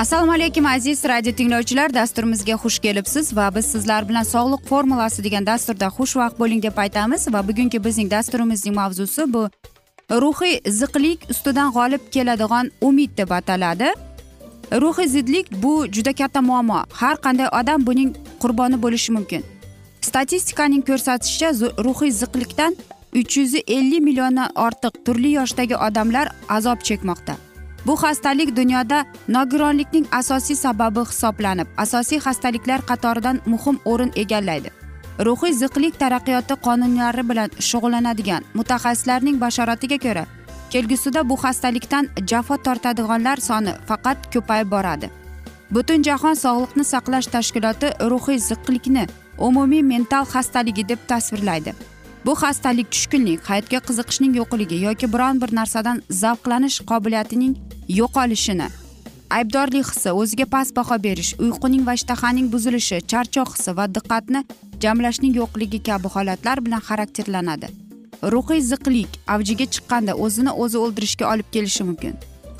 assalomu alaykum aziz radio tinglovchilar. Dasturimizga xush kelibsiz va biz sizlar bilan sog'liq formulasi degan dasturda xushvaqt bo'ling deb aytamiz va bugungi bizning dasturimizning mavzusi bu. Ruhiy ziqlik ustidan g'olib keladigan umid deb ataladi. Ruhiy zidlik bu juda katta muammo. Har qanday odam buning qurboni bo'lishi mumkin. Statistikaning ko'rsatishicha ruhiy ziqlikdan uch yuz ellik milliondan ortiq turli yoshdagi odamlar azob chekmoqda. Bu xastalik dunyoda nogironlikning asosiy sababi hisoblanib asosiy xastaliklar qatoridan muhim o'rin egallaydi. Ruhiy ziqlik taraqqiyoti qonunlari bilan shug'ullanadigan mutaxassislarning bashoratiga ko'ra kelgusida bu xastalikdan jafo tortadiganlar soni faqat ko'payib boradi. Butun jahon sog'liqni saqlash tashkiloti ruhiy ziqlikni umumiy mental xastaligi deb tasvirlaydi. Bu xastalik tushkunlik hayotga qiziqishning yo'qligi yoki biron bir narsadan zavqlanish qobiliyatining yo'qolishini aybdorlik hissi o'ziga past baho berish uyquning va ishtahaning buzilishi charchoq hissi va diqqatni jamlashning yo'qligi kabi holatlar bilan xarakterlanadi. Ruhiy ziqlik avjiga chiqqanda o'zini o'zi o'ldirishga olib kelishi mumkin.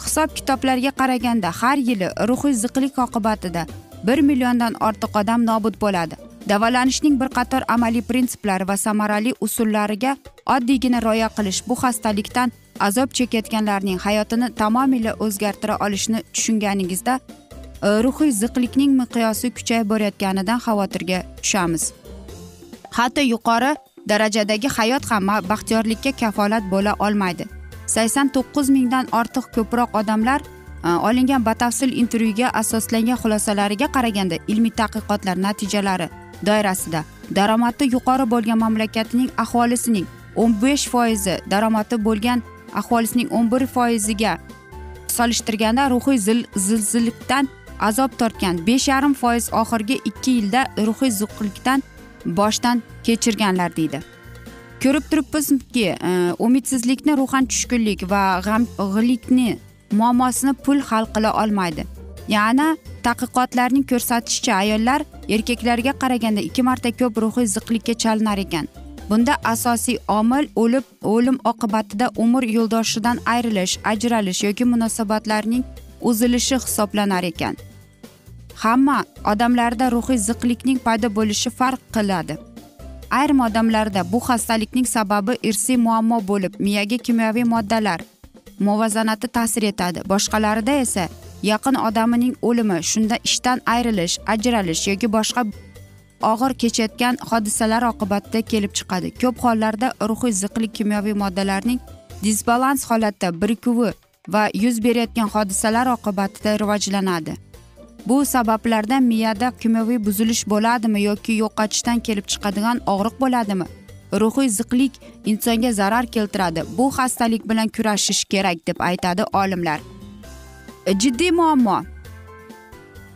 Hisob kitoblarga qaraganda har yili ruhiy ziqlik oqibatida bir milliondan ortiq odam nobud bo'ladi. Davolanishning bir qator amaliy prinsiplari va samarali usullariga oddiygina rioya qilish bu xastalikdan azob chekayotganlarning hayotini tamomila o'zgartira olishni tushunganingizda e, ruhiy ziqlikning miqyosi kuchayib borayotganidan xavotirga tushamiz. Hatto yuqori darajadagi hayot ham baxtiyorlikka kafolat bo'la olmaydi. Sakson to'qqiz mingdan ortiq ko'proq odamlar e, olingan batafsil intervyuga asoslangan xulosalariga qaraganda ilmiy tadqiqotlar natijalari doirasida daromadi yuqori bo'lgan mamlakatning aholisining o'n besh foizi daromadi bo'lgan aholisining o'n bir foiziga solishtirganda ruhiy zilzilikdan azob tortgan besh yarim foiz oxirgi ikki yilda ruhiy ziqlikdan boshdan kechirganlar deydi. Ko'rib turibmizki e, umidsizlikni ruhan tushkunlik va g'amg'likni muammosini pul hal qila olmaydi. Yana tadqiqotlarning ko'rsatishicha ayollar erkaklarga qaraganda ikki marta ko'p ruhiy ziqlikka chalinar ekan. Bunda asosiy omil o'lib o'lim oqibatida umr yo'ldoshidan ayrilish ajralish yoki munosabatlarning uzilishi hisoblanar ekan. Hamma odamlarda ruhiy ziqlikning paydo bo'lishi farq qiladi. Ayrim odamlarda bu xastalikning sababi irsiy muammo bo'lib miyaga kimyoviy moddalar muvozanati ta'sir etadi. Boshqalarida esa yaqin odamining o'limi shunda ishdan ayrilish ajralish yoki boshqa og'ir kechayotgan hodisalar oqibatida kelib chiqadi. Ko'p hollarda ruhiy ziqlik kimyoviy moddalarning disbalans holatda birikuvi va yuz berayotgan hodisalar oqibatida rivojlanadi. Bu sabablardan miyada kimyoviy buzilish bo'ladimi yoki yo'qotishdan kelib chiqadigan og'riq bo'ladimi? Ruhiy ziqlik insonga zarar keltiradi. Bu xastalik bilan kurashish kerak deb aytadi olimlar. Jiddiy muammo.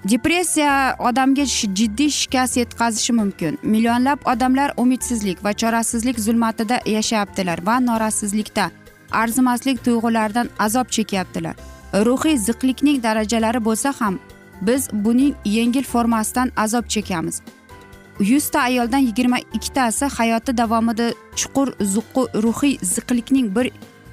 Depressiya odamga jiddiy shikast yetkazishi mumkin. Millionlab odamlar umidsizlik va chorasizlik zulmatida yashayaptilar va norasizlikda arzimaslik tuyg'ularidan azob chekyaptilar. Ruhiy ziqlikning darajalari bo'lsa ham biz buning yengil formasidan azob chekamiz yuzta ayoldan yigirma ikkitasi hayoti davomida chuqur ruhiy ziqlikning bir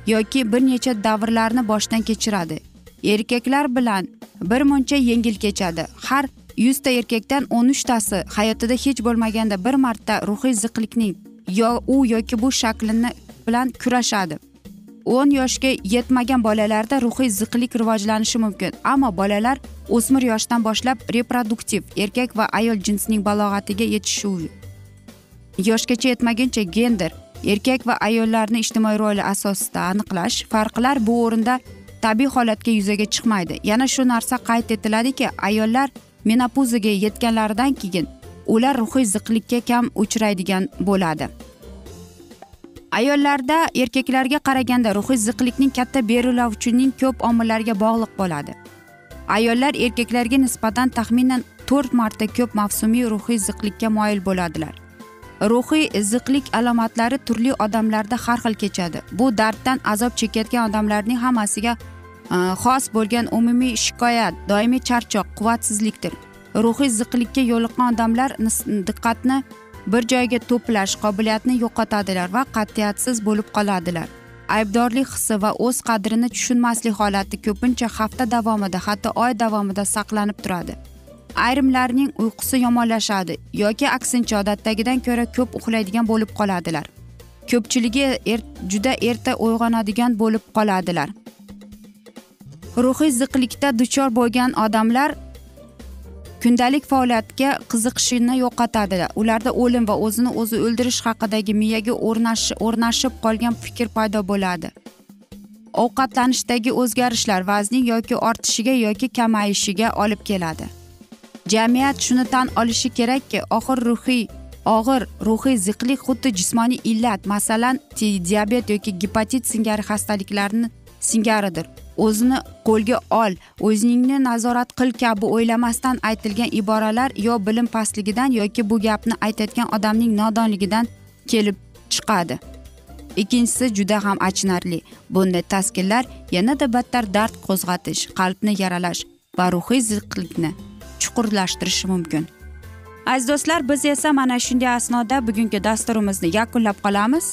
yoki bir necha davrlarni boshdan kechiradi. Erkaklar bilan bir muncha yengil kechadi. Har yuzta erkakdan o'n uchtasi hayotida hech bo'lmaganda bir marta ruhiy ziqlikning yo u yoki bu shaklini bilan kurashadi. o'n yoshga yetmagan bolalarda ruhiy ziqlik rivojlanishi mumkin ammo bolalar o'smir yoshdan boshlab reproduktiv erkak va ayol jinsining balog'atiga yetishuvi. Yoshgacha yetmaguncha gender erkak va ayollarni ijtimoiy roli asosida aniqlash farqlar bu o'rinda tabiiy holatga yuzaga chiqmaydi. Yana shu narsa qayd etiladiki ayollar menopuzaga yetganlaridan keyin ular ruhiy ziqlikka kam uchraydigan bo'ladi. Ayollarda erkaklarga qaraganda ruhiy ziqlikning katta berilovchining ko'p omillarga bog'liq bo'ladi. Ayollar erkaklarga nisbatan taxminan to'rt marta ko'p mavsumiy ruhiy ziqlikka moyil bo'ladilar. Ruhiy ziqlik alomatlari turli odamlarda har xil kechadi. Bu darddan azob chekayotgan odamlarning hammasiga e, xos bo'lgan umumiy shikoyat doimiy charchoq quvvatsizlikdir. Ruhiy ziqlikka yo'liqqan odamlar diqqatni bir joyga to'plash qobiliyatini yo'qotadilar va qat'iyatsiz bo'lib qoladilar. Aybdorlik hissi va o'z qadrini tushunmaslik holati ko'pincha hafta davomida hatto oy davomida saqlanib turadi. Ayrimlarning uyqusi yomonlashadi yoki aksincha odatdagidan ko'ra ko'p uxlaydigan bo'lib qoladilar. Ko'pchiligi er, juda erta uyg'onadigan bo'lib qoladilar. Ruhiy ziqlikda duchor bo'lgan odamlar kundalik faoliyatga qiziqishini yo'qotadi ularda o'lim va o'zini o'zi o'ldirish haqidagi miyaga o'rnashib qolgan fikr paydo bo'ladi. Ovqatlanishdagi o'zgarishlar vazning yoki ortishiga yoki kamayishiga olib keladi. Jamiyat shuni tan olishi kerakki og'ir ruhiy og'ir ruhiy ziqlik xuddi jismoniy illat masalan diabet yoki gepatit singari xastaliklarni singaridir. O'zini qo'lga ol o'zingni nazorat qil kabi o'ylamasdan aytilgan iboralar yo bilim pastligidan yoki bu gapni aytayotgan odamning nodonligidan kelib chiqadi. Ikkinchisi juda ham achinarli. Bunday taskinlar yanada battar dard qo'zg'atish qalbni yaralash va ruhiy ziqlikni chuqurlashtirishi mumkin. Aziz do'stlar biz esa mana shunday asnoda bugungi dasturimizni yakunlab qolamiz.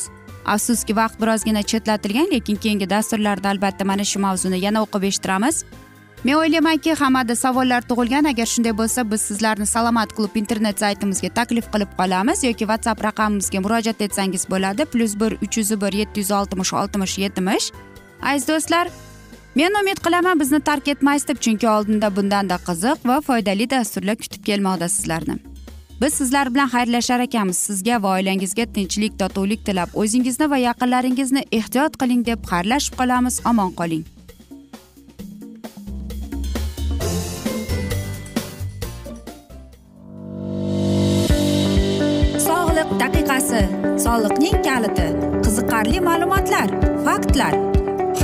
Afsuski vaqt birozgina chetlatilgan lekin keyingi dasturlarda albatta mana shu mavzuni yana o'qib eshittiramiz. Men o'ylaymanki hammada savollar tug'ilgan. Agar shunday bo'lsa biz sizlarni salomat klub internet saytimizga taklif qilib qolamiz yoki whatsapp raqamimizga murojaat etsangiz bo'ladi. Plyus bir uch yuz bir yetti yuz oltmish oltmish yetmish. Aziz do'stlar men umid qilaman bizni tark etmaysiz deb chunki oldinda bundanda qiziq va foydali dasturlar kutib kelmoqda sizlarni. Biz sizlar bilan xayrlashar ekanmiz. Sizga va oilangizga tinchlik totuvlik tilab o'zingizni va yaqinlaringizni ehtiyot qiling deb xayrlashib qolamiz. Omon qoling. Sog'liq daqiqasi. Soliqning kaliti. Qiziqarli ma'lumotlar faktlar.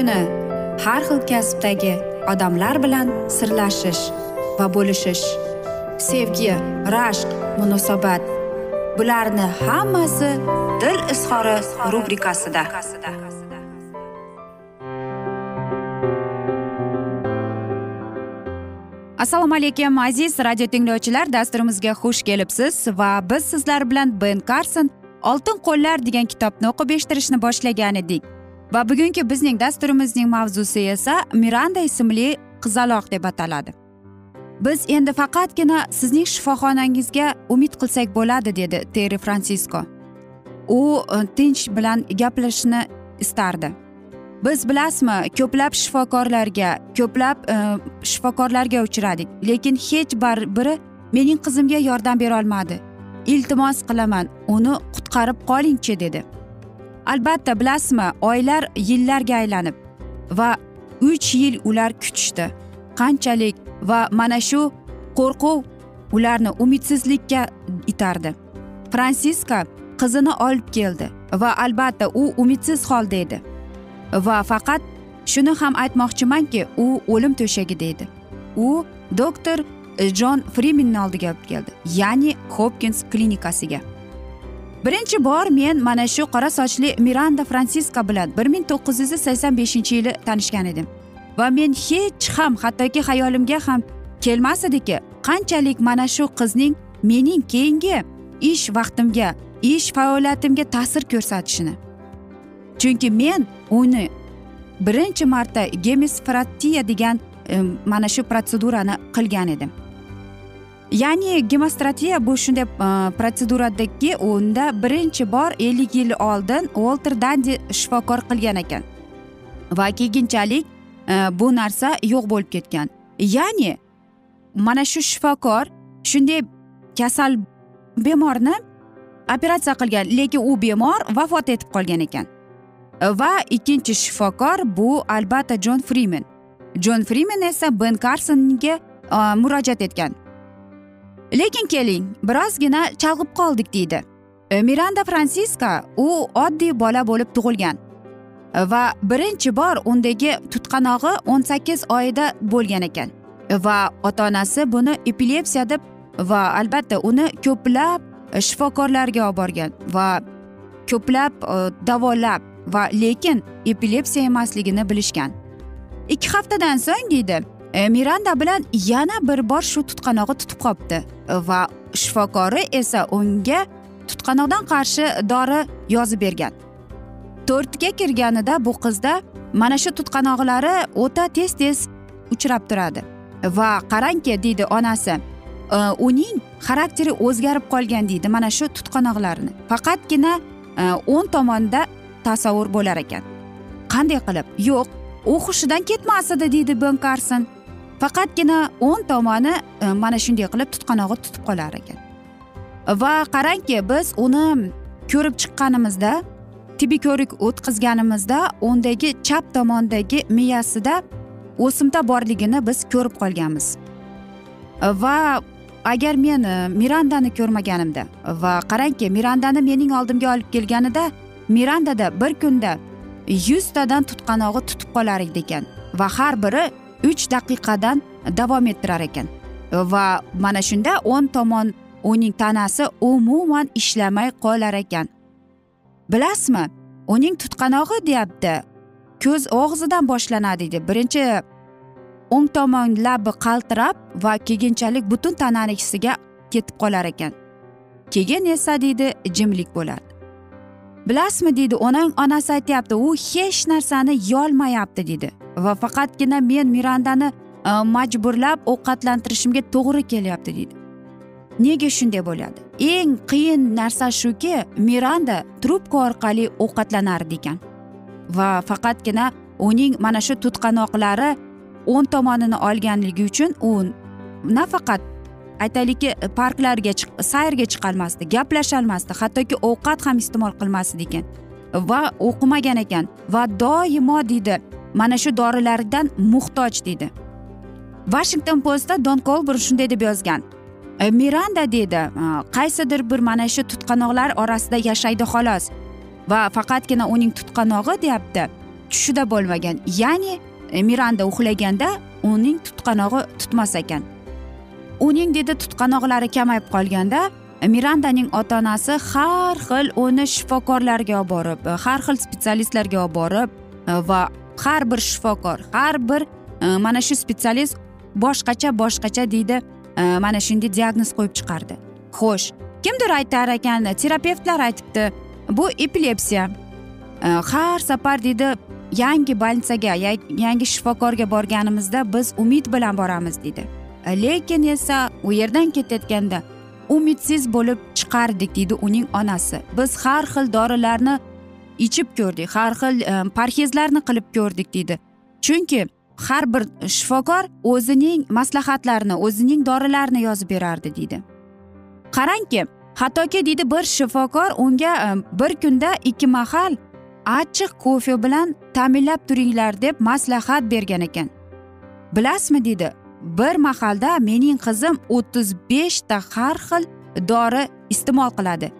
Kuni har xil kasbdagi odamlar bilan sirlashish va bo'lishish sevgi rashq munosabat bularni hammasi dil izhori rubrikasida. Assalomu alaykum aziz radio tinglovchilar dasturimizga xush kelibsiz va biz sizlar bilan ben karson oltin qo'llar degan kitobni o'qib eshittirishni boshlagan edik. Va bugungi bizning dasturimizning mavzusi esa miranda ismli qizaloq deb ataladi. Biz endi faqatgina sizning shifoxonangizga umid qilsak bo'ladi dedi terri fransisko u e, tinch bilan gaplashishni istardi. Biz bilasizmi ko'plab shifokorlarga ko'plab e, shifokorlarga uchradik lekin hech biri mening qizimga yordam berolmadi iltimos qilaman uni qutqarib qolingchi dedi. Albatta bilasizmi oylar yillarga aylanib va uch yil ular kutishdi. Qanchalik va mana shu qo'rquv ularni umidsizlikka itardi. Fransiska qizini olib keldi va albatta u umidsiz holda edi. Va faqat shuni ham aytmoqchimanki u o'lim to'shagida edi u doktor jon frimenni oldiga olib keldi ya'ni hopkins klinikasiga. Birinchi bor men mana shu qora sochli miranda fransiska bilan bir ming to'qqiz yuz sakson beshinchi yili tanishgan edim. Va men hech ham hattoki xayolimga ham kelmas ediki qanchalik mana shu qizning mening keyingi ish vaqtimga ish faoliyatimga ta'sir ko'rsatishini. Chunki men uni birinchi marta gemisfratiya degan e, mana shu protsedurani qilgan edim. Ya'ni gemostratiya bu shunday e, protseduradaki unda birinchi bor ellik yil oldin olter dandi shifokor qilgan ekan va keyinchalik bu narsa yo'q bo'lib ketgan ya'ni mana shu shifokor shunday kasal bemorni operatsiya qilgan lekin u bemor vafot etib qolgan ekan va ikkinchi shifokor bu albatta jon frimen jon frimen esa ben karsonga murojaat etgan lekin keling birozgina chalg'ib qoldik deydi. E, Miranda fransiska u oddiy bola bo'lib tug'ilgan. E, va birinchi bor undagi tutqanog'i o'n sakkiz oyida bo'lgan ekan. E, va ota onasi buni epilepsiya deb va albatta uni ko'plab shifokorlarga olib borgan va ko'plab davolab va lekin epilepsiya emasligini bilishgan. Ikki haftadan so'ng deydi e, miranda bilan yana bir bor shu tutqanog'i tutib qolibdi va shifokori esa unga tutqanoqdan qarshi dori yozib bergan. To'rtga kirganida bu qizda mana shu tutqanoqlari o'ta tez tez uchrab turadi. Va qarangki deydi onasi e, uning xarakteri o'zgarib qolgan deydi mana shu tutqanoqlarni faqatgina e, o'ng tomonda tasavvur bo'lar ekan. Qanday qilib? Yo'q u hushidan ketmas edi deydi ben karson faqatgina o'ng tomoni e, mana shunday qilib tutqanog'i tutib qolar ekan. Va qarangki biz uni ko'rib chiqqanimizda tibbiy ko'rik o'tkazganimizda undagi chap tomondagi miyasida o'simta borligini biz ko'rib qolganmiz. Va agar men e, mirandani ko'rmaganimda va qarangki mirandani mening oldimga olib kelganida mirandada bir kunda yuztadan tutqanog'i tutib qolar edi ekan. Va har biri uch daqiqadan davom ettirar ekan. Va mana shunda o'ng tomon uning tanasi umuman ishlamay qolar ekan. Bilasizmi uning tutqanog'i deyapti. Ko'z og'zidan boshlanadi deydi. Birinchi o'ng tomon labi qaltirab va keyinchalik butun tanasiga ketib qolar ekan. Keyin esa deydi jimlik bo'ladi. Bilasizmi deydi onang onasi aytyapti u hech narsani yolmayapti deydi. Va faqatgina men mirandani e, majburlab ovqatlantirishimga to'g'ri kelyapti deydi. Nega shunday bo'ladi? Eng qiyin narsa shuki miranda trubka orqali ovqatlanardi ekan va faqatgina uning mana shu tutqanoqlari o'ng tomonini olganligi uchun u nafaqat aytaylikki parklarga sayrga chiqolmasdi gaplasholmasdi hattoki ovqat ham iste'mol qilmasdi ekan va o'qimagan ekan. Va doimo deydi mana shu dorilardan muhtoj deydi washington postda don kolbur shunday deb yozgan. E, miranda deydi qaysidir bir mana shu tutqanoqlar orasida yashaydi xolos. Va faqatgina uning tutqanog'i deyapti. Tushida bo'lmagan. Ya'ni e, miranda uxlaganda uning tutqanog'i tutmas ekan. Uning dedi tutqanoqlari kamayib qolganda e, mirandaning ota onasi har xil uni shifokorlarga olib borib har xil spetsialistlarga olib borib va har bir shifokor har bir e, mana shu spetsialist boshqacha boshqacha deydi e, mana shunday diagnoz qo'yib chiqardi. Xo'sh kimdir aytar ekan terapevtlar aytibdi bu epilepsiya. E, har safar deydi yangi больницаga yangi shifokorga borganimizda biz umid bilan boramiz deydi. Lekin esa u yerdan ketayotganda umidsiz bo'lib chiqardik deydi uning onasi. Biz har xil dorilarni ichib ko'rdik. Har xil e, parhezlarni qilib ko'rdik deydi. Chunki har bir shifokor o'zining maslahatlarini o'zining dorilarini yozib berardi deydi. Qarangki hattoki deydi bir shifokor unga e, bir kunda ikki mahal achchiq kofe bilan ta'minlab turinglar deb maslahat bergan ekan. Bilasizmi deydi bir mahalda mening qizim o'ttiz beshta har xil dori iste'mol qiladi.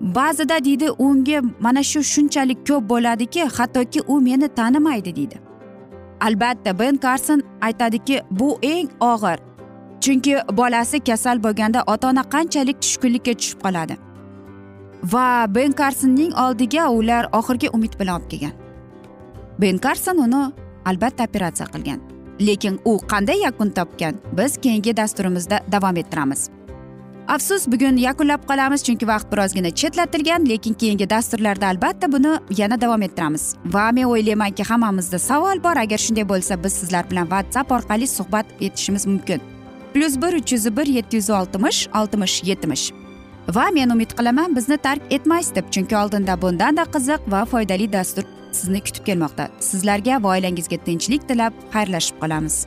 Ba'zida deydi unga mana shu shunchalik ko'p bo'ladiki hattoki u meni tanimaydi deydi albatta ben karson aytadiki bu eng og'ir chunki bolasi kasal bo'lganda ota ona qanchalik tushkunlikka tushib qoladi. Va ben karsonning oldiga ular oxirgi umid bilan olib kelgan. Ben karson uni albatta operatsiya qilgan lekin u qanday yakun topgan biz keyingi dasturimizda davom ettiramiz. Afsus bugun yakunlab qolamiz chunki vaqt birozgina chetlatilgan lekin keyingi dasturlarda albatta buni yana davom ettiramiz. Va men o'ylaymanki hammamizda savol bor. Agar shunday bo'lsa biz sizlar bilan whatsapp orqali suhbat etishimiz mumkin. Plyus bir uch yuz bir yetti yuz oltmish oltmish yetmish. Va men umid qilaman bizni tark etmaysiz deb chunki oldinda bundanda qiziq va foydali dastur sizni kutib kelmoqda. Sizlarga va oilangizga tinchlik tilab xayrlashib qolamiz.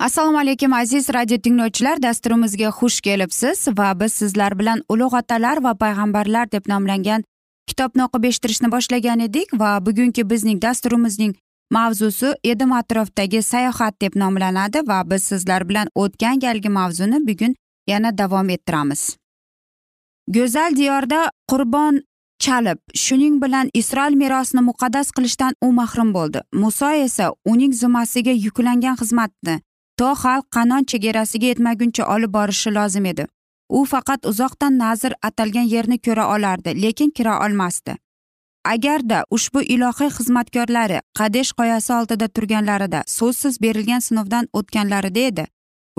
Assalomu alaykum aziz radio tinglovchilar. Dasturimizga xush kelibsiz va biz sizlar bilan ulug' otalar va payg'ambarlar deb nomlangan kitobni o'qib eshittirishni boshlagan edik va bugungi bizning dasturimizning mavzusi edim atrofdagi sayohat deb nomlanadi va biz sizlar bilan o'tgan galgi mavzuni bugun yana davom ettiramiz. Go'zal diyorda qurbon chalib shuning bilan isroil merosini muqaddas qilishdan u mahrum bo'ldi. Muso esa uning zimmasiga yuklangan xizmatni to xalq qanon chegarasiga yetmaguncha olib borishi lozim edi. U faqat uzoqdan nazr atalgan yerni ko'ra olardi lekin kira olmasdi. Agarda ushbu ilohiy xizmatkorlari qadesh qoyasi oldida turganlarida so'zsiz berilgan sinovdan o'tganlarida edi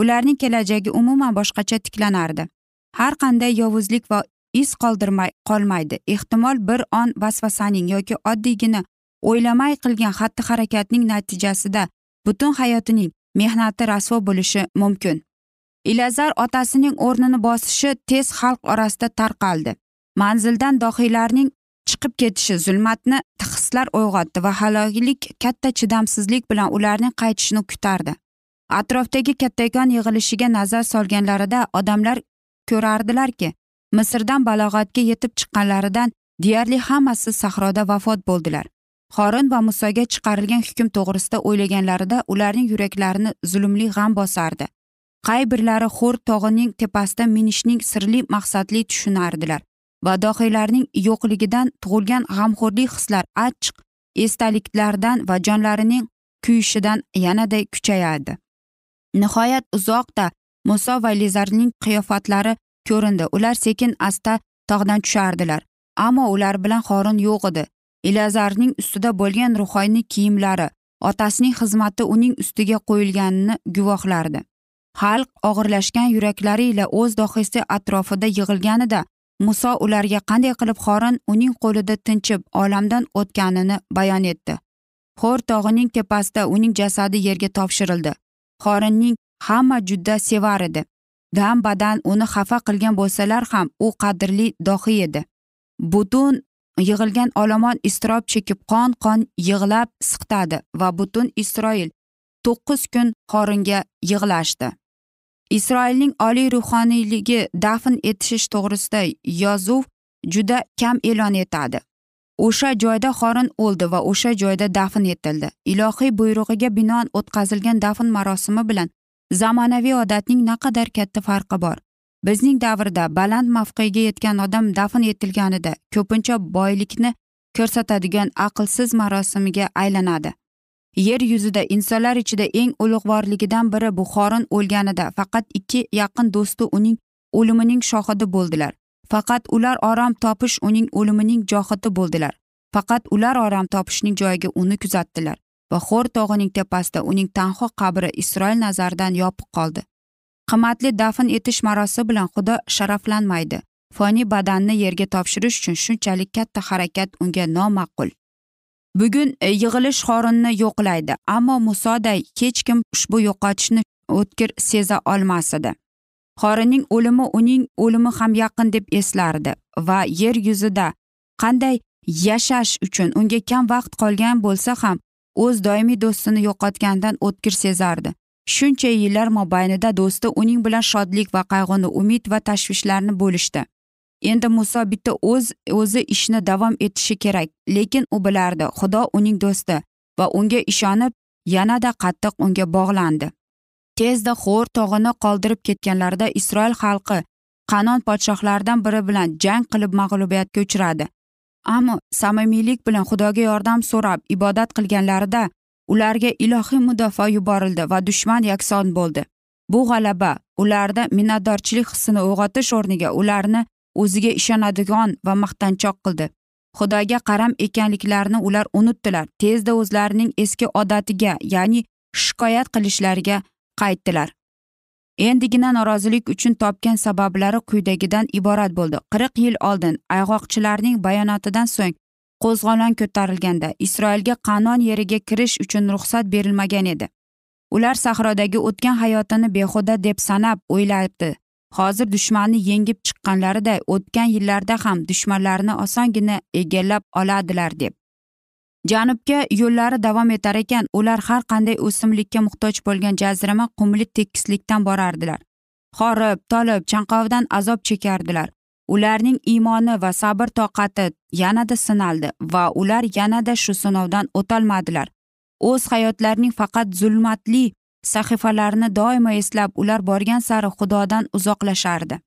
ularning kelajagi umuman boshqacha tiklanardi. Har qanday yovuzlik va iz qoldirmay qolmaydi. Ehtimol bir on vasvasaning yoki oddiygina o'ylamay qilgan xatti harakatning natijasida butun hayotining mehnati rasvo bo'lishi mumkin. Ilazar otasining o'rnini bosishi tez xalq orasida tarqaldi. Manzildan dohiylarning chiqib ketishi zulmatni hislar uyg'otdi va haloklik katta chidamsizlik bilan ularning qaytishini kutardi. Atrofdagi kattakon yig'ilishiga nazar solganlarida odamlar ko'rardilarki misrdan balog'atga yetib chiqqanlaridan deyarli hammasi sahroda vafot bo'ldilar. Xorin va musoga chiqarilgan hukm to'g'risida o'ylaganlarida ularning yuraklarini zulmli g'am bosardi. Qay birlari xo'r tog'ining tepasida minishning sirli maqsadli tushunardilar va dohiylarning yo'qligidan tug'ilgan g'amxo'rlik hislar achchiq esdaliklardan va jonlarining kuyishidan yanada kuchayadi nihoyat uzoqda muso va lizarning qiyofatlari ko'rindi. Ular sekin asta tog'dan tushardilar ammo ular bilan xorin yo'q edi. Ilazarning ustida bo'lgan ruhoyni kiyimlari otasining xizmati uning ustiga qo'yilganini guvohlardi. Xalq og'irlashgan yuraklari ila o'z dohisi atrofida yig'ilganida muso ularga qanday qilib xorin uning qo'lida tinchib olamdan o'tganini bayon etdi. Xo'r tog'ining tepasida uning jasadi yerga topshirildi. Xorinning hamma juda sevar edi. Dam badan uni xafa qilgan bo'lsalar ham u qadrli dohiy edi. Butun yig'ilgan olomon iztirob chekib qon qon yig'lab siqtadi va butun isroil to'qqiz kun xoringa yig'lashdi. Isroilning oliy ruhoniyligi dafn etish to'g'risida yozuv juda kam e'lon etadi. O'sha joyda xorin o'ldi va o'sha joyda dafn etildi. Ilohiy buyrug'iga binoan o'tkazilgan dafn marosimi bilan zamonaviy odatning naqadar katta farqi bor. Bizning davrda baland mavqega yetgan odam dafn etilganida ko'pincha boylikni ko'rsatadigan aqlsiz marosimiga aylanadi. Yer yuzida insonlar ichida eng ulug'vorligidan biri buxorin o'lganida faqat ikki yaqin do'sti uning o'limining shohidi bo'ldilar. Faqat ular orom topish uning o'limining johidi bo'ldilar. Faqat ular orom topishning joyiga uni kuzatdilar va xo'r tog'ining tepasida uning tanho qabri isroil nazaridan yopiq qoldi. Qimmatli dafn etish marosimi bilan xudo sharaflanmaydi. Foniy badanni yerga topshirish uchun shunchalik katta harakat unga noma'qul. Bugun e, yig'ilish xorinni yo'qlaydi ammo musoday hech kim ushbu yo'qotishni o'tkir seza olmas edi xorinning o'limi uning o'limi ham yaqin deb eslardi va yer yuzida qanday yashash uchun unga kam vaqt qolgan bo'lsa ham o'z doimiy do'stini yo'qotgandan o'tkir sezardi. Shuncha yillar mobaynida do'sti uning bilan shodlik va qayg'uni umid va tashvishlarni bo'lishdi. Endi muso bitta o'z o'zi ishni davom etishi kerak lekin u bilardi xudo uning do'sti va unga ishonib yanada qattiq unga bog'landi. Tezda xo'r tog'ini qoldirib ketganlarida isroil xalqi qanon podshohlaridan biri bilan jang qilib mag'lubiyatga uchradi. Ammo samimiylik bilan xudoga yordam so'rab ibodat qilganlarida ularga ilohiy mudofaa yuborildi va dushman yakson bo'ldi. Bu g'alaba ularda minnatdorchilik hissini uyg'otish o'rniga ularni o'ziga ishonadigan va maqtanchoq qildi. Xudoga qaram ekanliklarini ular unutdilar tezda o'zlarining eski odatiga ya'ni shikoyat qilishlariga qaytdilar. Endigina norozilik uchun topgan sabablari quyidagidan iborat bo'ldi. Qirq yil oldin ayg'oqchilarning bayonotidan so'ng qo'zg'olon ko'tarilganda isroilga qanon yeriga kirish uchun ruxsat berilmagan edi. Ular sahrodagi o'tgan hayotini behuda deb sanab o'ylabdi hozir dushmanni yengib chiqqanlariday o'tgan yillarda ham dushmanlarini osongina egallab oladilar deb. Janubga yo'llari davom etar ekan ular har qanday o'simlikka muhtoj bo'lgan jazirama qumli tekislikdan borardilar. Horib tolib chanqovdan azob chekardilar. Ularning iymoni va sabr toqati yanada sinaldi va ular yanada shu sinovdan o'tolmadilar. O'z hayotlarining faqat zulmatli sahifalarini doimo eslab ular borgan sari xudodan uzoqlashardi.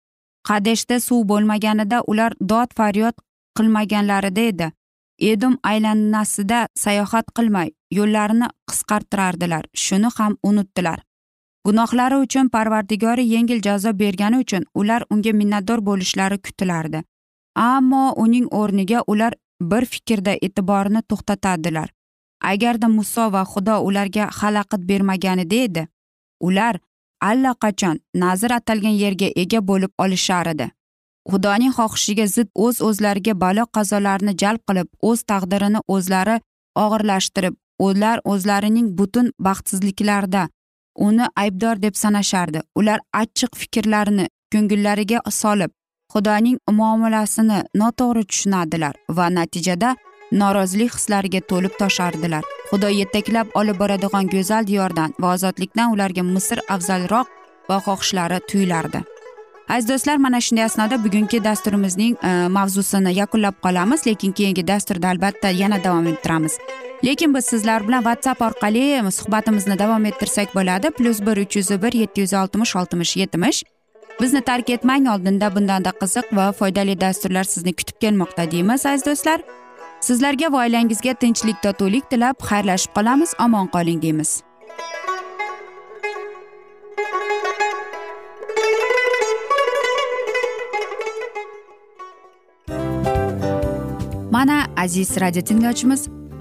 Qadeshda suv bo'lmaganida ular dod faryod qilmaganlarida edi. Edum aylanasida sayohat qilmay yo'llarini qisqartirardilar. Shuni ham unutdilar. Gunohlari uchun parvardigori yengil jazo bergani uchun ular unga minnatdor bo'lishlari kutilardi. Ammo uning o'rniga ular bir fikrda e'tiborini to'xtatadilar. Agarda muso va xudo ularga xalaqit bermaganida edi ular allaqachon nazr atalgan yerga ega bo'lib olishar edi xudoning xohishiga zid o'z o'zlariga balo qazolarni jalb qilib o'z taqdirini o'zlari og'irlashtirib ular o'zlarining butun baxtsizliklarida uni aybdor deb sanashardi. Ular achchiq fikrlarini ko'ngillariga solib xudoning muomalasini noto'g'ri tushunadilar va natijada norozilik hislariga to'lib toshardilar. Xudo yetaklab olib boradigan go'zal diyordan va ozodlikdan ularga misr afzalroq va xohishlari tuyulardi. Aziz do'stlar mana shunday asnoda bugungi dasturimizning e, mavzusini yakunlab qolamiz lekin keyingi dasturda albatta yana davom ettiramiz. Lekin biz sizlar bilan whatsapp orqali ehm, suhbatimizni davom ettirsak bo'ladi. Plyus bir uch yuz bir yetti yuz oltmish oltmish yetmish. Bizni tark etmang oldinda bundanda qiziq va foydali dasturlar sizni kutib kelmoqda deymiz aziz do'stlar. Sizlarga va oilangizga tinchlik totuvlik tilab xayrlashib qolamiz omon qoling deymiz. Mana aziz radio tinglovchimiz